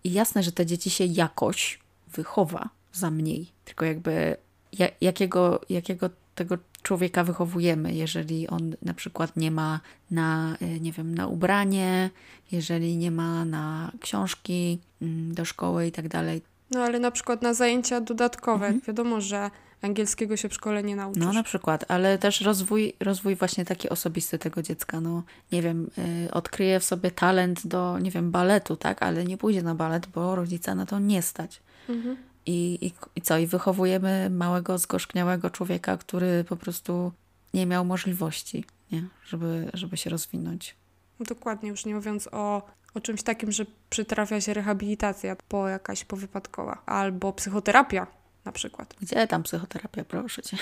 I jasne, że te dzieci się jakoś wychowa za mniej. Tylko jakby ja, jakiego, jakiego tego człowieka wychowujemy, jeżeli on na przykład nie ma na, y, nie wiem, na ubranie, jeżeli nie ma na książki mm, do szkoły i tak dalej. no ale na przykład na zajęcia dodatkowe. Mhm. Wiadomo, że angielskiego się w szkole nie nauczysz. No na przykład, ale też rozwój, rozwój właśnie taki osobisty tego dziecka, no nie wiem, y, odkryje w sobie talent do, nie wiem, baletu, tak, ale nie pójdzie na balet, bo rodzica na to nie stać. Mhm. I, i, I co? I wychowujemy małego, zgorzkniałego człowieka, który po prostu nie miał możliwości, nie? Żeby, żeby się rozwinąć. Dokładnie, już nie mówiąc o, o czymś takim, że przytrafia się rehabilitacja po jakaś powypadkowa albo psychoterapia na przykład. Gdzie tam psychoterapia, proszę cię?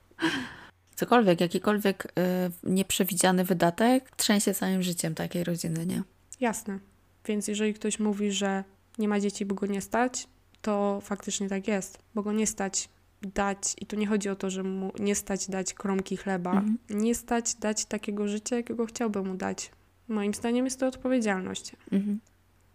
Cokolwiek, jakikolwiek y, nieprzewidziany wydatek trzęsie całym życiem takiej rodziny, nie? Jasne. Więc jeżeli ktoś mówi, że nie ma dzieci, bo go nie stać, to faktycznie tak jest, bo go nie stać dać, i tu nie chodzi o to, że mu nie stać dać kromki chleba, Mhm. nie stać dać takiego życia, jakiego chciałby mu dać. Moim zdaniem jest to odpowiedzialność. Mhm.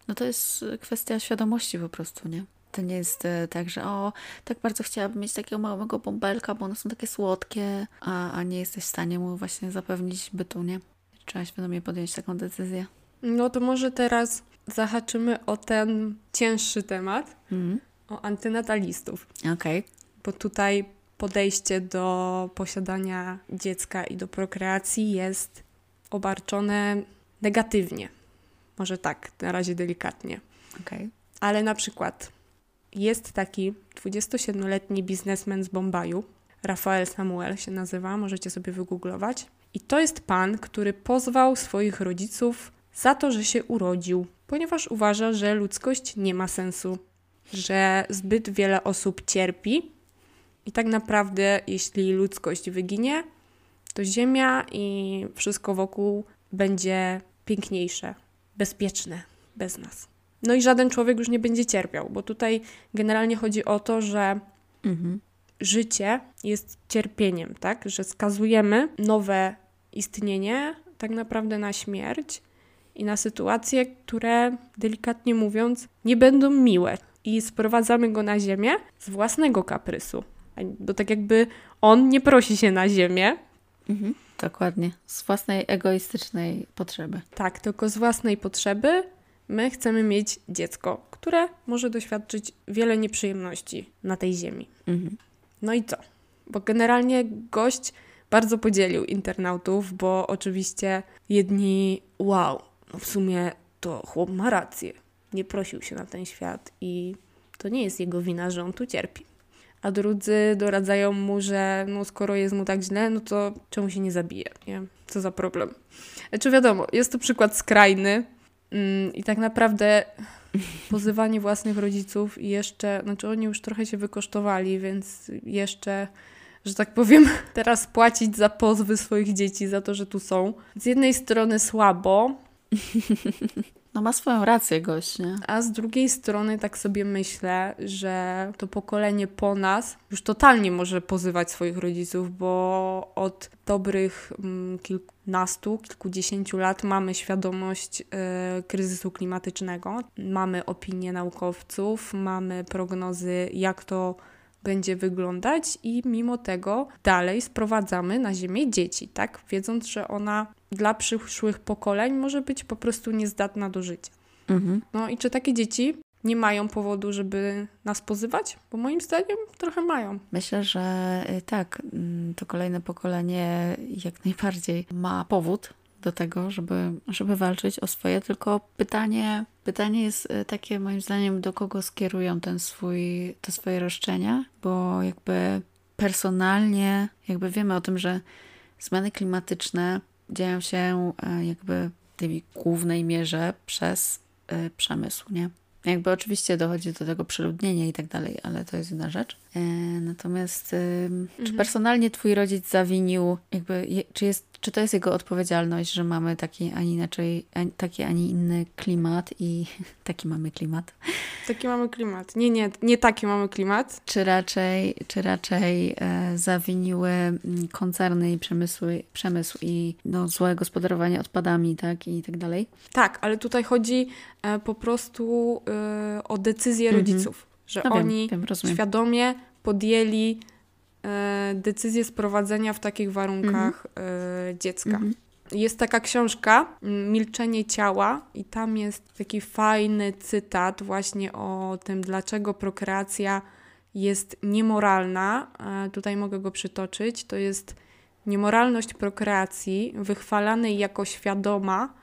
No to jest kwestia świadomości po prostu, nie? To nie jest e, tak, że o, tak bardzo chciałabym mieć takiego małego bąbelka, bo one są takie słodkie, a, a nie jesteś w stanie mu właśnie zapewnić bytu, nie? Trzeba świadomie podjąć taką decyzję. No to może teraz zahaczymy o ten cięższy temat, Mhm. o antynatalistów. Okej. bo tutaj podejście do posiadania dziecka i do prokreacji jest obarczone negatywnie. Może tak, na razie delikatnie. okej. Ale na przykład jest taki 27-letni biznesmen z Bombaju, Rafael Samuel się nazywa, możecie sobie wygooglować. I to jest pan, który pozwał swoich rodziców za to, że się urodził, ponieważ uważa, że ludzkość nie ma sensu, że zbyt wiele osób cierpi i tak naprawdę, jeśli ludzkość wyginie, to Ziemia i wszystko wokół będzie piękniejsze, bezpieczne bez nas. No i żaden człowiek już nie będzie cierpiał, bo tutaj generalnie chodzi o to, że Mhm. życie jest cierpieniem, tak? Że skazujemy nowe istnienie tak naprawdę na śmierć i na sytuacje, które delikatnie mówiąc nie będą miłe. I sprowadzamy go na ziemię z własnego kaprysu. Bo tak jakby on nie prosi się na ziemię, Mhm. Dokładnie. Z własnej egoistycznej potrzeby. tak, tylko z własnej potrzeby my chcemy mieć dziecko, które może doświadczyć wiele nieprzyjemności na tej ziemi. Mhm. No i co? Bo generalnie gość bardzo podzielił internautów, bo oczywiście jedni, wow, w sumie to chłop ma rację. Nie prosił się na ten świat i to nie jest jego wina, że on tu cierpi. A drudzy doradzają mu, że no skoro jest mu tak źle, no to czemu się nie zabije, nie? Co za problem. Znaczy wiadomo, jest to przykład skrajny mm, i tak naprawdę pozywanie własnych rodziców i jeszcze, znaczy oni już trochę się wykosztowali, więc jeszcze, że tak powiem, teraz płacić za pozwy swoich dzieci, za to, że tu są. Z jednej strony słabo, No ma swoją rację gość, nie? a z drugiej strony tak sobie myślę, że to pokolenie po nas już totalnie może pozywać swoich rodziców, bo od dobrych mm, kilkunastu, kilkudziesięciu lat mamy świadomość e, kryzysu klimatycznego, mamy opinie naukowców, mamy prognozy, jak to będzie wyglądać i mimo tego dalej sprowadzamy na ziemię dzieci, tak? Wiedząc, że ona dla przyszłych pokoleń może być po prostu niezdatna do życia. Mhm. No i czy takie dzieci nie mają powodu, żeby nas pozywać? Bo moim zdaniem trochę mają. Myślę, że y, tak, mm, to kolejne pokolenie jak najbardziej ma powód do tego, żeby, żeby walczyć o swoje, tylko pytanie, pytanie jest y, takie moim zdaniem, do kogo skierują ten swój, te swoje roszczenia, bo jakby personalnie jakby wiemy o tym, że zmiany klimatyczne dzieją się y, jakby w tej głównej mierze przez y, przemysł, nie? Jakby oczywiście dochodzi do tego przeludnienia i tak dalej, ale to jest inna rzecz. E, natomiast czy Mhm. personalnie twój rodzic zawinił, jakby, je, czy, jest, czy to jest jego odpowiedzialność, że mamy taki, a nie inaczej, a, taki, a nie inny klimat i taki mamy klimat? Taki mamy klimat. Nie, nie, nie taki mamy klimat. Czy raczej, czy raczej e, zawiniły mm, koncerny i przemysły, przemysł i no, złe gospodarowanie odpadami, tak, i tak dalej? Tak, ale tutaj chodzi e, po prostu e, o decyzję Mhm. rodziców, że No wiem, oni wiem, rozumiem. świadomie podjęli decyzję sprowadzenia w takich warunkach e, dziecka. Mhm. Jest taka książka mm, Milczenie ciała i tam jest taki fajny cytat właśnie o tym, dlaczego prokreacja jest niemoralna. E, Tutaj mogę go przytoczyć. To jest niemoralność prokreacji wychwalanej jako świadoma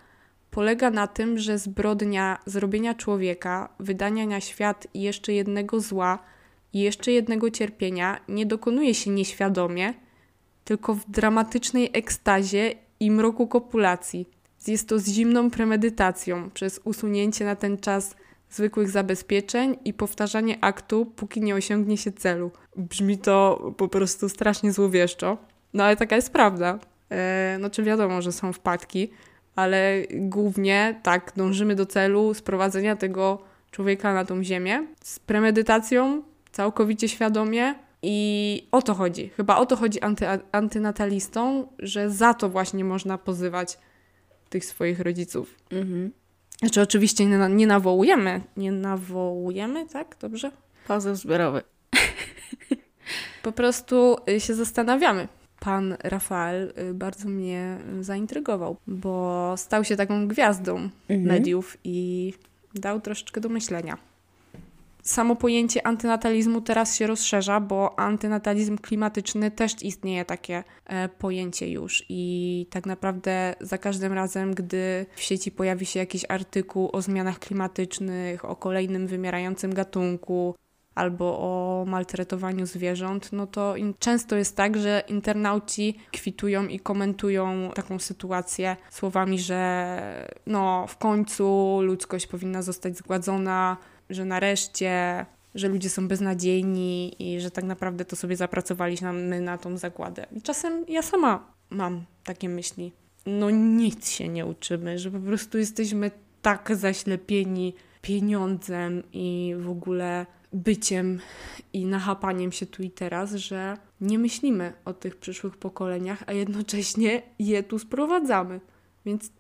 polega na tym, że zbrodnia zrobienia człowieka, wydania na świat jeszcze jednego zła i jeszcze jednego cierpienia nie dokonuje się nieświadomie, tylko w dramatycznej ekstazie i mroku kopulacji. Jest to z zimną premedytacją przez usunięcie na ten czas zwykłych zabezpieczeń i powtarzanie aktu, póki nie osiągnie się celu. Brzmi to po prostu strasznie złowieszczo, no ale taka jest prawda. E, no czy wiadomo, że są wpadki, ale głównie tak dążymy do celu sprowadzenia tego człowieka na tą ziemię z premedytacją, całkowicie świadomie, I o to chodzi. Chyba o to chodzi anty, antynatalistom, że za to właśnie można pozywać tych swoich rodziców. Mhm. Znaczy, oczywiście nie, nie nawołujemy. Nie nawołujemy, tak? Dobrze? Pozew zbiorowy. Po prostu y, się zastanawiamy. Pan Rafael y, bardzo mnie zaintrygował, bo stał się taką gwiazdą Mhm. mediów i dał troszeczkę do myślenia. Samo pojęcie antynatalizmu teraz się rozszerza, bo antynatalizm klimatyczny też istnieje takie e, pojęcie już. I tak naprawdę za każdym razem, gdy w sieci pojawi się jakiś artykuł o zmianach klimatycznych, o kolejnym wymierającym gatunku, albo o maltretowaniu zwierząt, no to często jest tak, że internauci kwitują i komentują taką sytuację słowami, że no w końcu ludzkość powinna zostać zgładzona, że nareszcie, że ludzie są beznadziejni i że tak naprawdę to sobie zapracowaliśmy na tą zagładę. I czasem ja sama mam takie myśli. No nic się nie uczymy, że po prostu jesteśmy tak zaślepieni pieniądzem i w ogóle byciem i nachapaniem się tu i teraz, że nie myślimy o tych przyszłych pokoleniach, a jednocześnie je tu sprowadzamy. Więc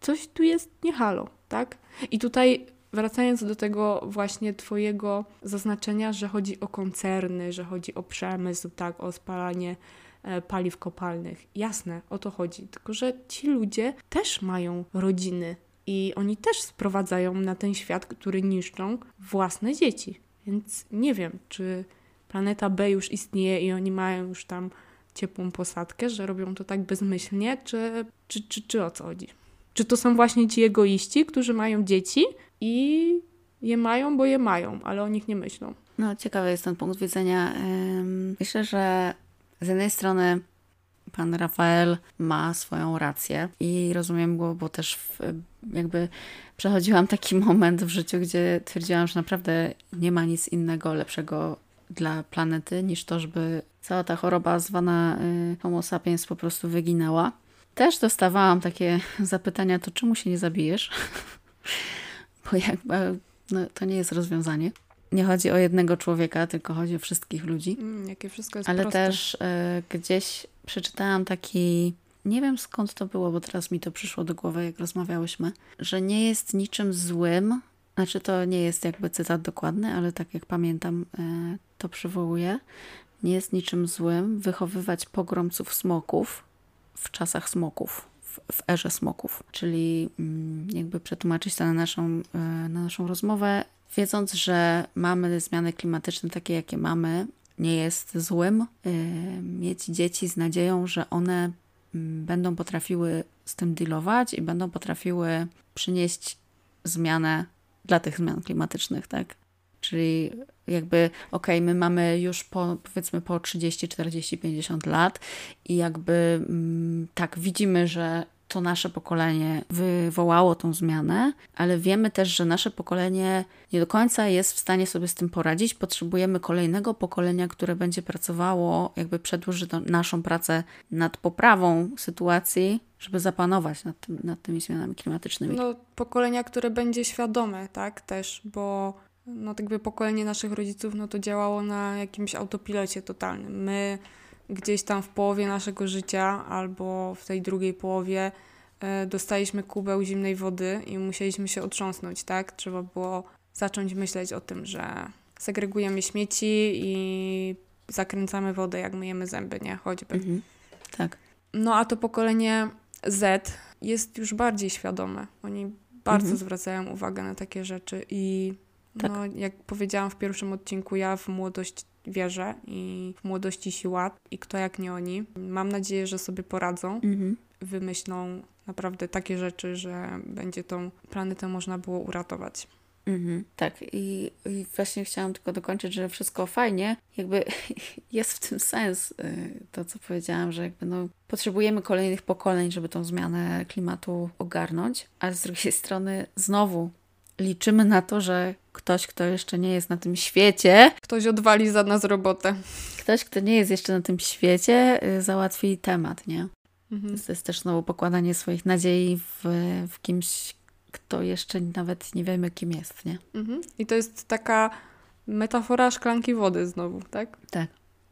coś tu jest nie halo, tak? I tutaj wracając do tego właśnie Twojego zaznaczenia, że chodzi o koncerny, że chodzi o przemysł, tak, o spalanie e, paliw kopalnych. Jasne, o to chodzi. Tylko, że ci ludzie też mają rodziny i oni też sprowadzają na ten świat, który niszczą własne dzieci. Więc nie wiem, czy planeta B już istnieje i oni mają już tam ciepłą posadkę, że robią to tak bezmyślnie, czy, czy, czy, czy o co chodzi? Czy to są właśnie ci egoiści, którzy mają dzieci i je mają, bo je mają, ale o nich nie myślą? No, ciekawy jest ten punkt widzenia. Myślę, że z jednej strony pan Rafael ma swoją rację i rozumiem go, bo też w, jakby przechodziłam taki moment w życiu, gdzie twierdziłam, że naprawdę nie ma nic innego lepszego dla planety niż to, żeby cała ta choroba zwana y, Homo sapiens po prostu wyginęła. Też dostawałam takie zapytania, to czemu się nie zabijesz? Bo jakby no, to nie jest rozwiązanie. Nie chodzi o jednego człowieka, tylko chodzi o wszystkich ludzi. Mm, jakie wszystko jest Ale proste. też y, gdzieś przeczytałam taki, nie wiem skąd to było, bo teraz mi to przyszło do głowy, jak rozmawiałyśmy, że nie jest niczym złym, znaczy to nie jest jakby cytat dokładny, ale tak jak pamiętam, y, to przywołuję, nie jest niczym złym wychowywać pogromców smoków w czasach smoków, w, w erze smoków. Czyli mm, jakby przetłumaczyć to na naszą, y, na naszą rozmowę, wiedząc, że mamy zmiany klimatyczne takie, jakie mamy, nie jest złym y, mieć dzieci z nadzieją, że one mm, będą potrafiły z tym dealować i będą potrafiły przynieść zmianę dla tych zmian klimatycznych, tak? Czyli jakby, okej, my mamy już po, powiedzmy po 30, 40, 50 lat i jakby mm, tak, widzimy, że to nasze pokolenie wywołało tą zmianę, ale wiemy też, że nasze pokolenie nie do końca jest w stanie sobie z tym poradzić. Potrzebujemy kolejnego pokolenia, które będzie pracowało, jakby przedłuży naszą pracę nad poprawą sytuacji, żeby zapanować nad, tym, nad tymi zmianami klimatycznymi. No, pokolenia, które będzie świadome, tak, też, bo no, tak jakby pokolenie naszych rodziców, no to działało na jakimś autopilocie totalnym. My gdzieś tam w połowie naszego życia albo w tej drugiej połowie e, dostaliśmy kubeł zimnej wody i musieliśmy się otrząsnąć, tak? Trzeba było zacząć myśleć o tym, że segregujemy śmieci i zakręcamy wodę, jak myjemy zęby, nie? Choćby. Mhm. Tak. No a to pokolenie Z jest już bardziej świadome. Oni bardzo Mhm. zwracają uwagę na takie rzeczy i Tak. no, jak powiedziałam w pierwszym odcinku, ja w młodość wierzę i w młodości siła i kto jak nie oni. Mam nadzieję, że sobie poradzą, Mhm. wymyślą naprawdę takie rzeczy, że będzie tą planetę można było uratować. Mhm, tak, I, i właśnie chciałam tylko dokończyć, że wszystko fajnie, jakby jest w tym sens, y, to co powiedziałam, że jakby no, potrzebujemy kolejnych pokoleń, żeby tą zmianę klimatu ogarnąć, ale z drugiej strony znowu liczymy na to, że ktoś, kto jeszcze nie jest na tym świecie, Ktoś odwali za nas robotę. ktoś, kto nie jest jeszcze na tym świecie, y, załatwi temat, nie? Mhm. To jest też znowu pokładanie swoich nadziei w, w kimś, kto jeszcze nawet nie wiemy, kim jest, nie? Mhm. I to jest taka metafora szklanki wody znowu, tak? Tak.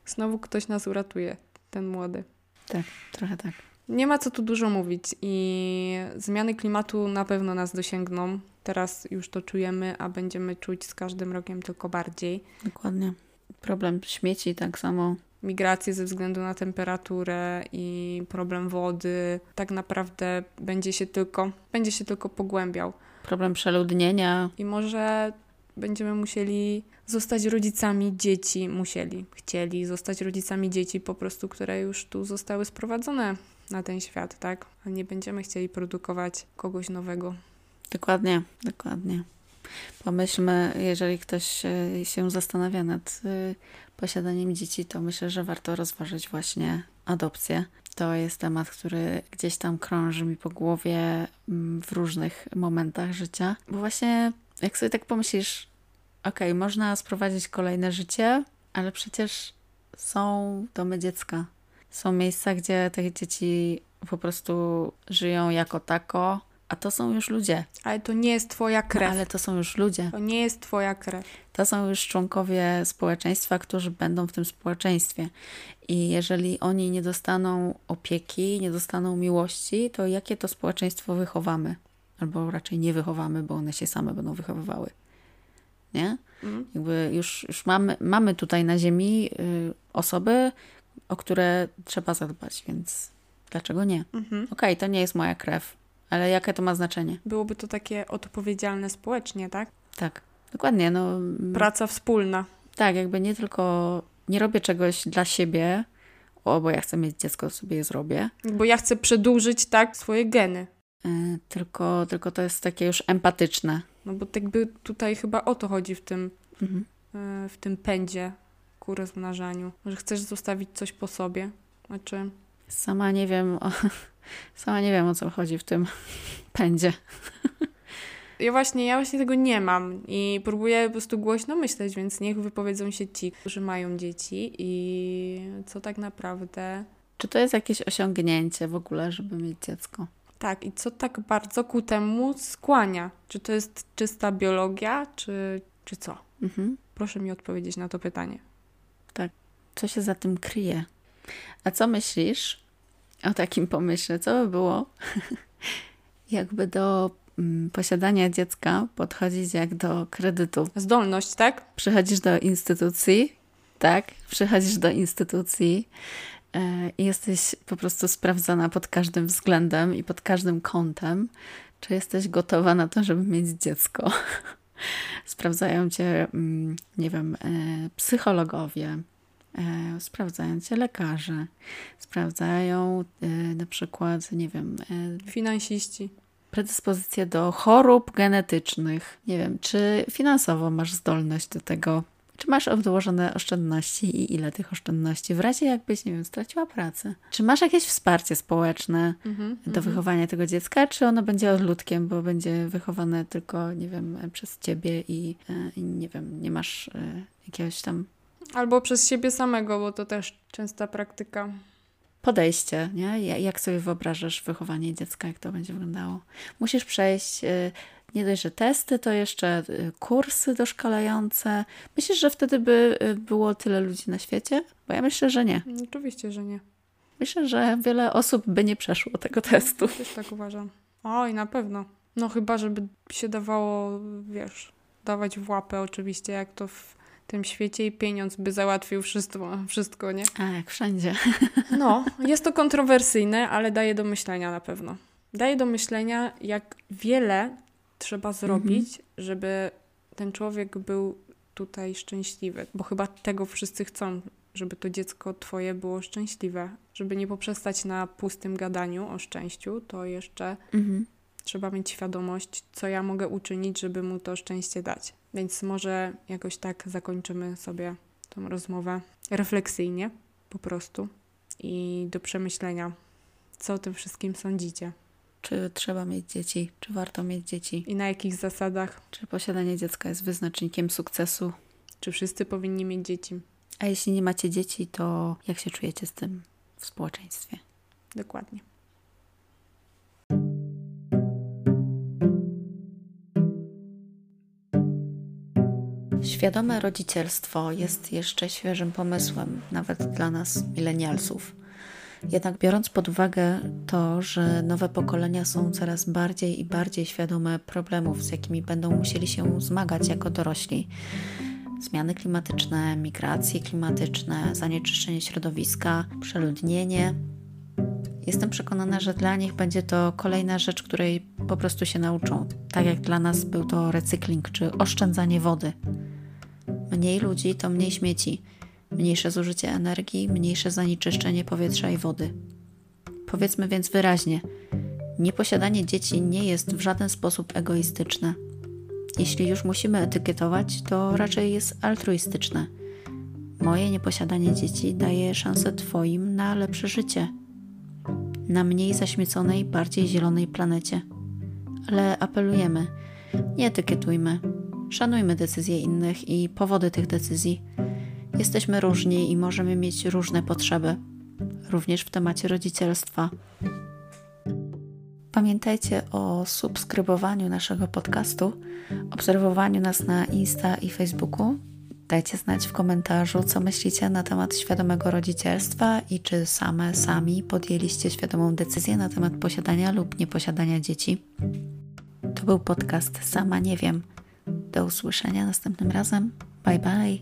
Znowu ktoś nas uratuje, ten młody. Tak, trochę tak. Nie ma co tu dużo mówić i zmiany klimatu na pewno nas dosięgną. Teraz już to czujemy, a będziemy czuć z każdym rokiem tylko bardziej. Dokładnie. Problem śmieci tak samo. Migracje ze względu na temperaturę i problem wody tak naprawdę będzie się tylko, będzie się tylko pogłębiał. Problem przeludnienia. I może będziemy musieli zostać rodzicami dzieci, musieli, chcieli zostać rodzicami dzieci po prostu, które już tu zostały sprowadzone na ten świat, tak? A nie będziemy chcieli produkować kogoś nowego. Dokładnie, dokładnie. Pomyślmy, jeżeli ktoś e, się zastanawia nad e, posiadaniem dzieci, to myślę, że warto rozważyć właśnie adopcję. To jest temat, który gdzieś tam krąży mi po głowie mm, w różnych momentach życia, bo właśnie jak sobie tak pomyślisz, okej, okay, można sprowadzić kolejne życie, ale przecież są domy dziecka. Są miejsca, gdzie te dzieci po prostu żyją jako tako, a to są już ludzie. Ale to nie jest twoja krew. No, ale to są już ludzie. To nie jest twoja krew. To są już członkowie społeczeństwa, którzy będą w tym społeczeństwie. I jeżeli oni nie dostaną opieki, nie dostaną miłości, to jakie to społeczeństwo wychowamy? Albo raczej nie wychowamy, bo one się same będą wychowywały. Nie? Mm. Jakby już, już mamy, mamy tutaj na ziemi y, osoby, o które trzeba zadbać, więc dlaczego nie? Mhm. Okej, okay, to nie jest moja krew, ale jakie to ma znaczenie? Byłoby to takie odpowiedzialne społecznie, tak? Tak, dokładnie. No, Praca wspólna. Tak, jakby nie tylko nie robię czegoś dla siebie, o, bo ja chcę mieć dziecko, sobie je zrobię. Bo ja chcę przedłużyć, tak, swoje geny. Yy, tylko, tylko to jest takie już empatyczne. No bo jakby tutaj chyba o to chodzi w tym, mhm. yy, w tym pędzie ku rozmnażaniu. Że chcesz zostawić coś po sobie. Znaczy... Sama nie wiem, o, sama nie wiem o co chodzi w tym pędzie. Ja właśnie, ja właśnie tego nie mam i próbuję po prostu głośno myśleć, więc niech wypowiedzą się ci, którzy mają dzieci i co tak naprawdę... Czy to jest jakieś osiągnięcie w ogóle, żeby mieć dziecko? Tak, i co tak bardzo ku temu skłania? Czy to jest czysta biologia, czy, czy co? Mhm. Proszę mi odpowiedzieć na to pytanie. Tak. Co się za tym kryje? A co myślisz o takim pomyśle? Co by było, jakby do mm, posiadania dziecka podchodzić jak do kredytu? Zdolność, tak? Przychodzisz do instytucji, tak? Przychodzisz do instytucji e, i jesteś po prostu sprawdzana pod każdym względem i pod każdym kątem, czy jesteś gotowa na to, żeby mieć dziecko. Sprawdzają cię, mm, nie wiem, e, psychologowie, sprawdzają cię lekarze, sprawdzają e, na przykład, nie wiem, finansiści. Predyspozycje do chorób genetycznych. Nie wiem, czy finansowo masz zdolność do tego, czy masz odłożone oszczędności i ile tych oszczędności w razie jakbyś, nie wiem, straciła pracę? Czy masz jakieś wsparcie społeczne mm-hmm, do mm-hmm. wychowania tego dziecka, czy ono będzie odludkiem, bo będzie wychowane tylko, nie wiem, przez ciebie i, e, i nie wiem, nie masz e, jakiegoś tam... Albo przez siebie samego, bo to też częsta praktyka podejście, nie? Jak sobie wyobrażasz wychowanie dziecka, jak to będzie wyglądało? Musisz przejść e, nie dość, że testy, to jeszcze y, kursy doszkalające. Myślisz, że wtedy by y, było tyle ludzi na świecie? Bo ja myślę, że nie. Oczywiście, że nie. Myślę, że wiele osób by nie przeszło tego testu. Też tak uważam. Oj, na pewno. No chyba, żeby się dawało, wiesz, dawać w łapę oczywiście, jak to w tym świecie i pieniądz by załatwił wszystko, wszystko nie? A, jak wszędzie. No, jest to kontrowersyjne, ale daje do myślenia na pewno. Daje do myślenia, jak wiele trzeba zrobić, mhm. żeby ten człowiek był tutaj szczęśliwy, bo chyba tego wszyscy chcą, żeby to dziecko twoje było szczęśliwe, żeby nie poprzestać na pustym gadaniu o szczęściu, to jeszcze mhm. trzeba mieć świadomość, co ja mogę uczynić, żeby mu to szczęście dać. Więc może jakoś tak zakończymy sobie tą rozmowę refleksyjnie, po prostu i do przemyślenia, co o tym wszystkim sądzicie. Czy trzeba mieć dzieci? Czy warto mieć dzieci? I na jakich zasadach? Czy posiadanie dziecka jest wyznacznikiem sukcesu? Czy wszyscy powinni mieć dzieci? A jeśli nie macie dzieci, to jak się czujecie z tym w społeczeństwie? Dokładnie. Świadome rodzicielstwo jest jeszcze świeżym pomysłem, nawet dla nas, milenialsów. Jednak biorąc pod uwagę to, że nowe pokolenia są coraz bardziej i bardziej świadome problemów, z jakimi będą musieli się zmagać jako dorośli, zmiany klimatyczne, migracje klimatyczne, zanieczyszczenie środowiska, przeludnienie, jestem przekonana, że dla nich będzie to kolejna rzecz, której po prostu się nauczą. Tak jak dla nas był to recykling czy oszczędzanie wody. Mniej ludzi to mniej śmieci, mniejsze zużycie energii, mniejsze zanieczyszczenie powietrza i wody. Powiedzmy więc wyraźnie: nieposiadanie dzieci nie jest w żaden sposób egoistyczne. Jeśli już musimy etykietować, to raczej jest altruistyczne. Moje nieposiadanie dzieci daje szansę Twoim na lepsze życie, na mniej zaśmieconej, bardziej zielonej planecie. Ale apelujemy: nie etykietujmy, Szanujmy decyzje innych i powody tych decyzji. Jesteśmy różni i możemy mieć różne potrzeby, również w temacie rodzicielstwa. Pamiętajcie o subskrybowaniu naszego podcastu, obserwowaniu nas na Insta i Facebooku. Dajcie znać w komentarzu, co myślicie na temat świadomego rodzicielstwa i czy same, sami podjęliście świadomą decyzję na temat posiadania lub nieposiadania dzieci. To był podcast Sama Nie Wiem. Do usłyszenia następnym razem. Bye bye.